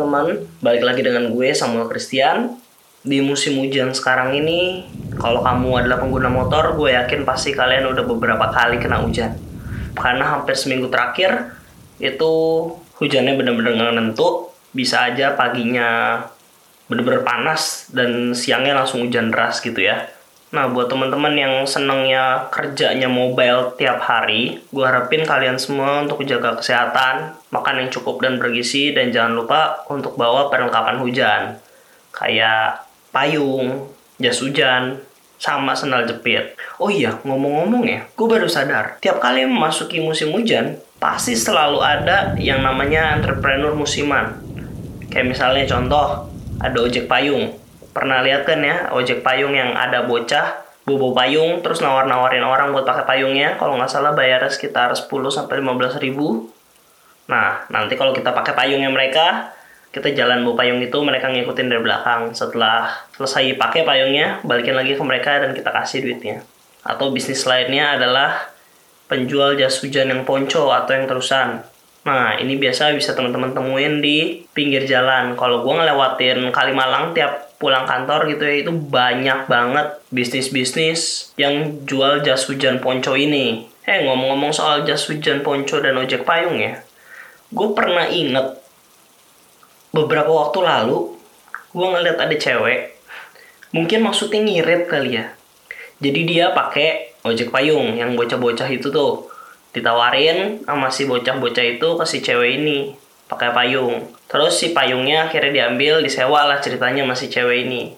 Teman-teman, balik lagi dengan gue Samuel Christian. Di musim hujan sekarang ini, kalau kamu adalah pengguna motor, gue yakin pasti kalian udah beberapa kali kena hujan. Karena hampir seminggu terakhir itu hujannya bener-bener nggak nentu. Bisa aja paginya bener-bener panas dan siangnya langsung hujan deras gitu ya. Nah, buat teman-teman yang senengnya kerjanya mobile tiap hari, gue harapin kalian semua untuk jaga kesehatan, makan yang cukup dan bergizi, dan jangan lupa untuk bawa perlengkapan hujan. Kayak payung, jas hujan, sama sendal jepit. Oh iya, ngomong-ngomong ya, gue baru sadar, tiap kali memasuki musim hujan, pasti selalu ada yang namanya entrepreneur musiman. Kayak misalnya contoh, ada ojek payung. Pernah lihat kan ya, ojek payung yang ada bocah, bobo payung, terus nawar-nawarin orang buat pakai payungnya. Kalau nggak salah bayarnya sekitar 10 sampai 15 ribu. Nah, nanti kalau kita pakai payungnya mereka, kita jalan bawa payung itu, mereka ngikutin dari belakang. Setelah selesai pakai payungnya, balikin lagi ke mereka dan kita kasih duitnya. Atau bisnis lainnya adalah penjual jas hujan yang ponco atau yang terusan. Nah, ini biasa bisa teman-teman temuin di pinggir jalan. Kalau gue ngelewatin Kalimalang tiap pulang kantor gitu ya, itu banyak banget bisnis-bisnis yang jual jas hujan ponco ini. Eh, ngomong-ngomong soal jas hujan ponco dan ojek payung ya, gue pernah inget beberapa waktu lalu, gue ngeliat ada cewek, mungkin maksudnya ngirit kali ya. Jadi dia pakai ojek payung yang bocah-bocah itu tuh ditawarin sama si bocah-bocah itu ke si cewek ini pakai payung. Terus si payungnya akhirnya diambil, disewa lah ceritanya masih cewek ini.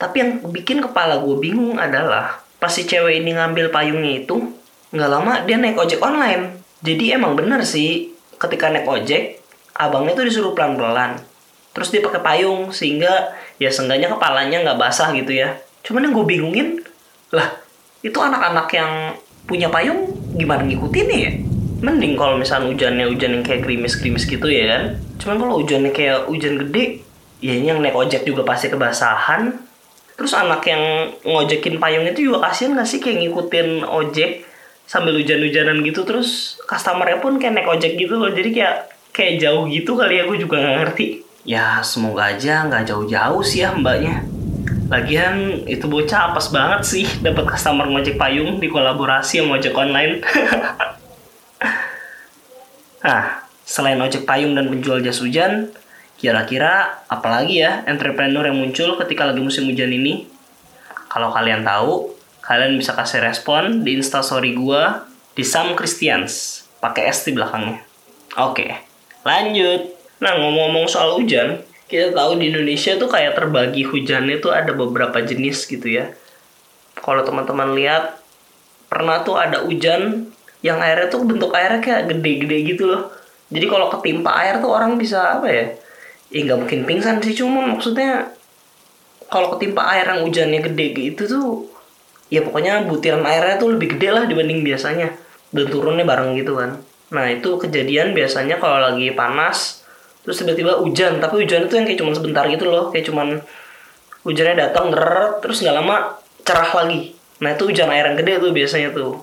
Tapi yang bikin kepala gue bingung adalah pas si cewek ini ngambil payungnya itu nggak lama dia naik ojek online. Jadi emang bener sih ketika naik ojek abangnya tuh disuruh pelan-pelan. Terus dia pakai payung sehingga ya seenggaknya kepalanya nggak basah gitu ya. Cuman yang gue bingungin lah itu anak-anak yang punya payung gimana ngikutin ya? Mending kalau misalnya hujannya hujan yang kayak gerimis-gerimis gitu ya kan. Cuman kalau hujannya kayak hujan gede, ya ini yang naik ojek juga pasti kebasahan. Terus anak yang ngojekin payung itu juga kasihan gak sih kayak ngikutin ojek sambil hujan-hujanan gitu terus customernya pun kayak naik ojek gitu loh jadi kayak kayak jauh gitu kali ya gue juga nggak ngerti ya semoga aja nggak jauh-jauh sih ya mbaknya Lagian itu bocah apes banget sih dapat customer ngojek payung di kolaborasi sama ojek online. nah, selain ojek payung dan penjual jas hujan, kira-kira apalagi ya entrepreneur yang muncul ketika lagi musim hujan ini? Kalau kalian tahu, kalian bisa kasih respon di instastory gua di Sam Christians pakai S di belakangnya. Oke, lanjut. Nah, ngomong-ngomong soal hujan, kita tahu di Indonesia tuh kayak terbagi hujannya tuh ada beberapa jenis gitu ya. Kalau teman-teman lihat pernah tuh ada hujan yang airnya tuh bentuk airnya kayak gede-gede gitu loh. Jadi kalau ketimpa air tuh orang bisa apa ya? Ya nggak mungkin pingsan sih cuma maksudnya kalau ketimpa air yang hujannya gede gitu tuh ya pokoknya butiran airnya tuh lebih gede lah dibanding biasanya dan turunnya bareng gitu kan. Nah itu kejadian biasanya kalau lagi panas terus tiba-tiba hujan tapi hujan itu yang kayak cuma sebentar gitu loh kayak cuman hujannya datang terus nggak lama cerah lagi nah itu hujan air yang gede tuh biasanya tuh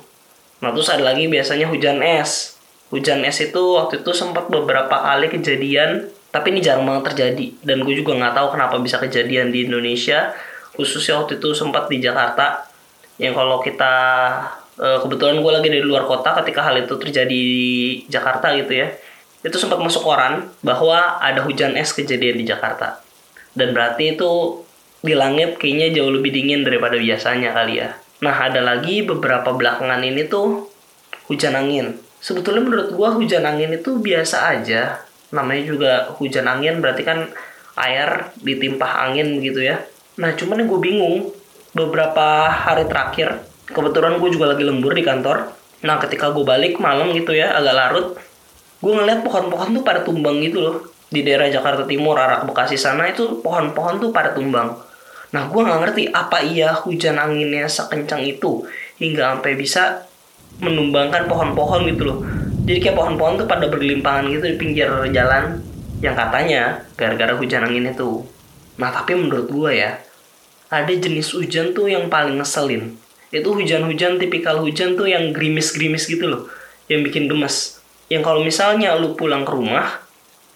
nah terus ada lagi biasanya hujan es hujan es itu waktu itu sempat beberapa kali kejadian tapi ini jarang banget terjadi dan gue juga nggak tahu kenapa bisa kejadian di Indonesia khususnya waktu itu sempat di Jakarta yang kalau kita kebetulan gue lagi dari luar kota ketika hal itu terjadi di Jakarta gitu ya itu sempat masuk koran bahwa ada hujan es kejadian di Jakarta. Dan berarti itu di langit kayaknya jauh lebih dingin daripada biasanya kali ya. Nah, ada lagi beberapa belakangan ini tuh hujan angin. Sebetulnya menurut gua hujan angin itu biasa aja. Namanya juga hujan angin berarti kan air ditimpah angin begitu ya. Nah, cuman yang gue bingung beberapa hari terakhir kebetulan gue juga lagi lembur di kantor. Nah, ketika gue balik malam gitu ya, agak larut, gue ngeliat pohon-pohon tuh pada tumbang gitu loh di daerah Jakarta Timur arah Bekasi sana itu pohon-pohon tuh pada tumbang nah gue nggak ngerti apa iya hujan anginnya sekencang itu hingga sampai bisa menumbangkan pohon-pohon gitu loh. Jadi kayak pohon-pohon tuh pada berlimpangan gitu di pinggir jalan. Yang katanya gara-gara hujan angin itu nah tapi menurut gue ya ada jenis hujan tuh yang paling ngeselin. Itu hujan-hujan tipikal hujan tuh yang gerimis-gerimis gitu loh. Yang bikin gemes yang kalau misalnya lu pulang ke rumah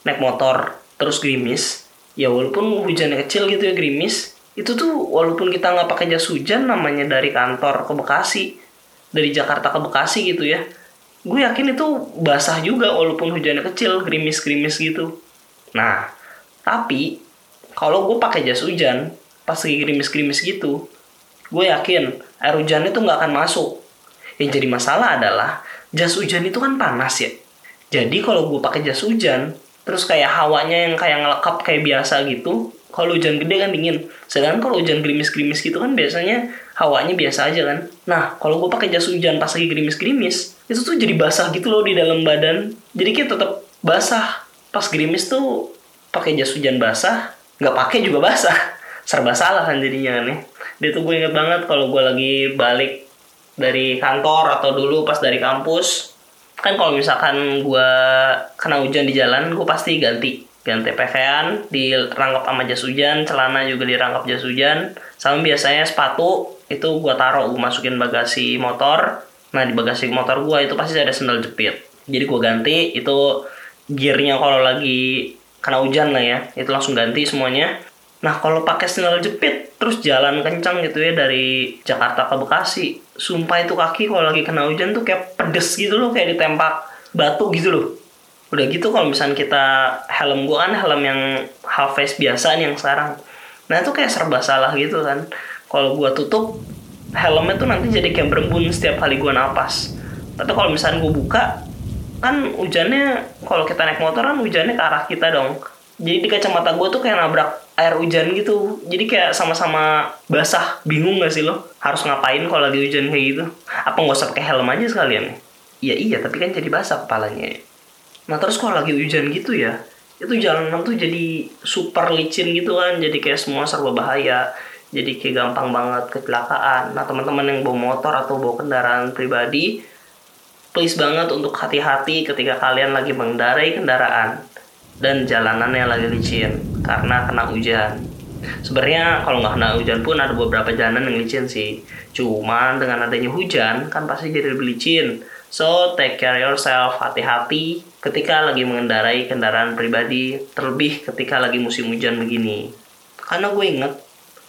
naik motor terus gerimis ya walaupun hujannya kecil gitu ya gerimis itu tuh walaupun kita nggak pakai jas hujan namanya dari kantor ke Bekasi dari Jakarta ke Bekasi gitu ya. Gue yakin itu basah juga walaupun hujannya kecil gerimis-gerimis gitu. Nah tapi kalau gue pakai jas hujan pas lagi gerimis-gerimis gitu gue yakin air hujan itu nggak akan masuk. Yang jadi masalah adalah jas hujan itu kan panas ya. Jadi kalau gue pakai jas hujan terus kayak hawanya yang kayak ngelekap kayak biasa gitu kalau hujan gede kan dingin. Sedangkan kalau hujan gerimis-gerimis gitu kan biasanya hawanya biasa aja kan. Nah kalau gue pakai jas hujan pas lagi gerimis-gerimis itu tuh jadi basah gitu loh di dalam badan. Jadi kayak tetap basah. Pas gerimis tuh pakai jas hujan basah nggak pakai juga basah. Serba salah kan jadinya kan ya. Dia tuh gue inget banget kalau gue lagi balik dari kantor atau dulu pas dari kampus kan kalau misalkan gue kena hujan di jalan gue pasti ganti ganti pakaian dirangkap sama jas hujan celana juga dirangkap jas hujan. Sama biasanya sepatu itu gue taruh gue masukin bagasi motor. Nah di bagasi motor gue itu pasti ada sandal jepit. Jadi gue ganti itu gearnya kalau lagi kena hujan lah ya itu langsung ganti semuanya. Nah kalau pakai sandal jepit terus jalan kencang gitu ya dari Jakarta ke Bekasi, sumpah itu kaki kalau lagi kena hujan tuh kayak pedes gitu loh, kayak ditempak batu gitu loh. Udah gitu kalau misalnya kita helm gua kan helm yang half face biasa nih yang sekarang. Nah itu kayak serba salah gitu kan. Kalau gua tutup helmnya tuh nanti jadi kayak berembun setiap kali gua napas. Tapi kalau misalnya gua buka kan hujannya kalau kita naik motor kan hujannya ke arah kita dong. Jadi di kacamata gue tuh kayak nabrak air hujan gitu jadi kayak sama-sama basah bingung gak sih lo harus ngapain kalau lagi hujan kayak gitu apa nggak usah pakai helm aja sekalian iya iya tapi kan jadi basah kepalanya nah terus kalau lagi hujan gitu ya itu jalanan tuh jadi super licin gitu kan jadi kayak semua serba bahaya jadi kayak gampang banget kecelakaan nah teman-teman yang bawa motor atau bawa kendaraan pribadi please banget untuk hati-hati ketika kalian lagi mengendarai kendaraan dan jalanannya lagi licin karena kena hujan. Sebenarnya kalau nggak kena hujan pun ada beberapa jalanan yang licin sih. Cuman dengan adanya hujan kan pasti jadi lebih licin. So take care yourself, hati-hati ketika lagi mengendarai kendaraan pribadi, terlebih ketika lagi musim hujan begini. Karena gue inget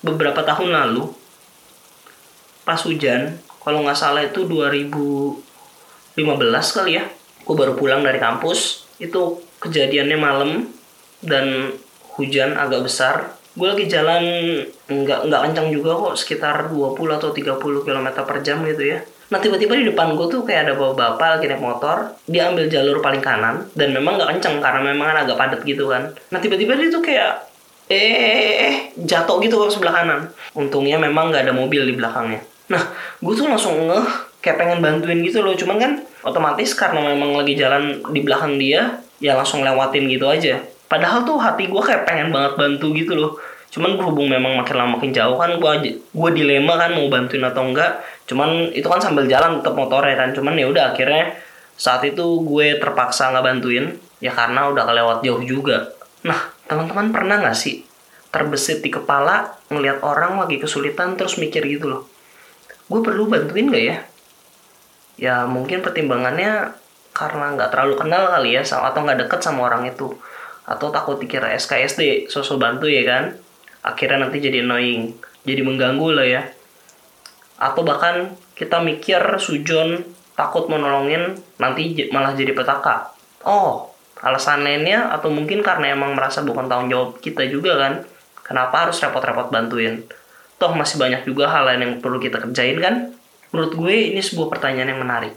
beberapa tahun lalu pas hujan, kalau nggak salah itu 2015 kali ya, gue baru pulang dari kampus, itu kejadiannya malam dan hujan agak besar gue lagi jalan nggak nggak kencang juga kok sekitar 20 atau 30 km per jam gitu ya. Nah tiba-tiba di depan gue tuh kayak ada bapak-bapak lagi naik motor dia ambil jalur paling kanan dan memang nggak kencang karena memang agak padat gitu kan. Nah tiba-tiba dia tuh kayak eh jatuh gitu ke sebelah kanan. Untungnya memang nggak ada mobil di belakangnya. Nah gue tuh langsung ngeh kayak pengen bantuin gitu loh. Cuman kan otomatis karena memang lagi jalan di belakang dia ya langsung lewatin gitu aja padahal tuh hati gue kayak pengen banget bantu gitu loh. Cuman berhubung memang makin lama makin jauh kan gue gue dilema kan mau bantuin atau enggak. Cuman itu kan sambil jalan tetap motornya kan. Cuman ya udah akhirnya saat itu gue terpaksa nggak bantuin ya karena udah kelewat jauh juga. Nah teman-teman pernah nggak sih terbesit di kepala ngelihat orang lagi kesulitan terus mikir gitu loh? Gue perlu bantuin gak ya? Ya mungkin pertimbangannya karena nggak terlalu kenal kali ya atau nggak deket sama orang itu atau takut dikira SKSD sosok bantu ya kan? Akhirnya nanti jadi annoying jadi mengganggu lah ya. Atau bahkan kita mikir sujon takut menolongin nanti malah jadi petaka. Oh alasan lainnya atau mungkin karena emang merasa bukan tanggung jawab kita juga kan? Kenapa harus repot-repot bantuin? Toh masih banyak juga hal lain yang perlu kita kerjain kan? Menurut gue ini sebuah pertanyaan yang menarik.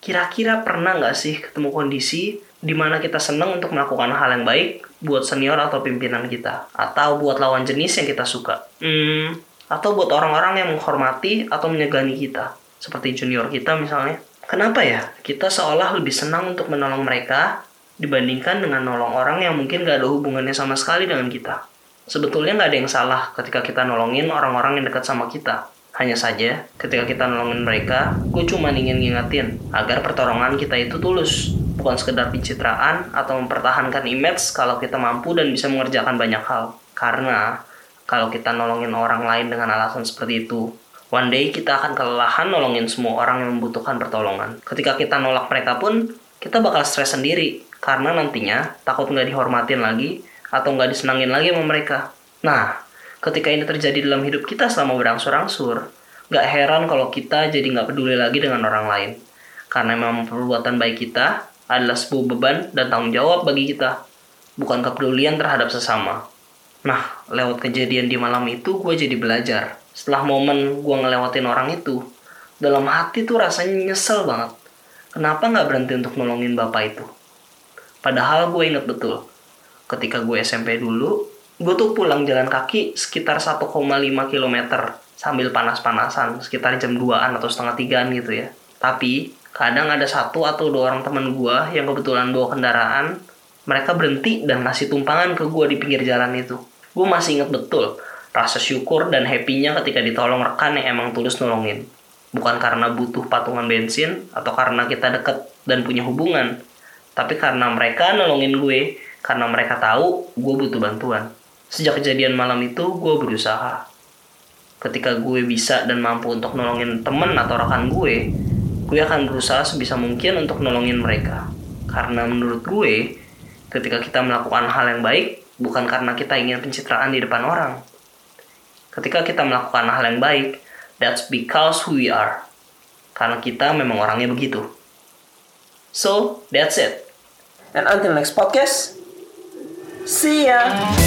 Kira-kira pernah nggak sih ketemu kondisi di mana kita senang untuk melakukan hal yang baik buat senior atau pimpinan kita, atau buat lawan jenis yang kita suka, hmm, atau buat orang-orang yang menghormati atau menyegani kita, seperti junior kita misalnya. Kenapa ya kita seolah lebih senang untuk menolong mereka dibandingkan dengan nolong orang yang mungkin gak ada hubungannya sama sekali dengan kita. Sebetulnya nggak ada yang salah ketika kita nolongin orang-orang yang dekat sama kita. Hanya saja, ketika kita nolongin mereka, gue cuma ingin ngingetin agar pertolongan kita itu tulus. Bukan sekedar pencitraan atau mempertahankan image kalau kita mampu dan bisa mengerjakan banyak hal. Karena, kalau kita nolongin orang lain dengan alasan seperti itu, one day kita akan kelelahan nolongin semua orang yang membutuhkan pertolongan. Ketika kita nolak mereka pun, kita bakal stres sendiri. Karena nantinya takut nggak dihormatin lagi, atau nggak disenangin lagi sama mereka. Nah, ketika ini terjadi dalam hidup kita selama berangsur-angsur, nggak heran kalau kita jadi nggak peduli lagi dengan orang lain. Karena memang perbuatan baik kita adalah sebuah beban dan tanggung jawab bagi kita, bukan kepedulian terhadap sesama. Nah, lewat kejadian di malam itu gue jadi belajar. Setelah momen gue ngelewatin orang itu, dalam hati tuh rasanya nyesel banget. Kenapa nggak berhenti untuk nolongin bapak itu? Padahal gue inget betul, ketika gue SMP dulu, gue tuh pulang jalan kaki sekitar 1,5 km sambil panas-panasan, sekitar jam 2-an atau setengah tigaan gitu ya. Tapi, kadang ada satu atau dua orang teman gue yang kebetulan bawa kendaraan, mereka berhenti dan ngasih tumpangan ke gue di pinggir jalan itu. Gue masih inget betul rasa syukur dan happy-nya ketika ditolong rekan yang emang tulus nolongin. Bukan karena butuh patungan bensin atau karena kita deket dan punya hubungan, tapi karena mereka nolongin gue karena mereka tahu gue butuh bantuan. Sejak kejadian malam itu, gue berusaha. Ketika gue bisa dan mampu untuk nolongin temen atau rekan gue, gue akan berusaha sebisa mungkin untuk nolongin mereka. Karena menurut gue, ketika kita melakukan hal yang baik, bukan karena kita ingin pencitraan di depan orang. Ketika kita melakukan hal yang baik, that's because who we are. Karena kita memang orangnya begitu. So, that's it. And until next podcast, See ya!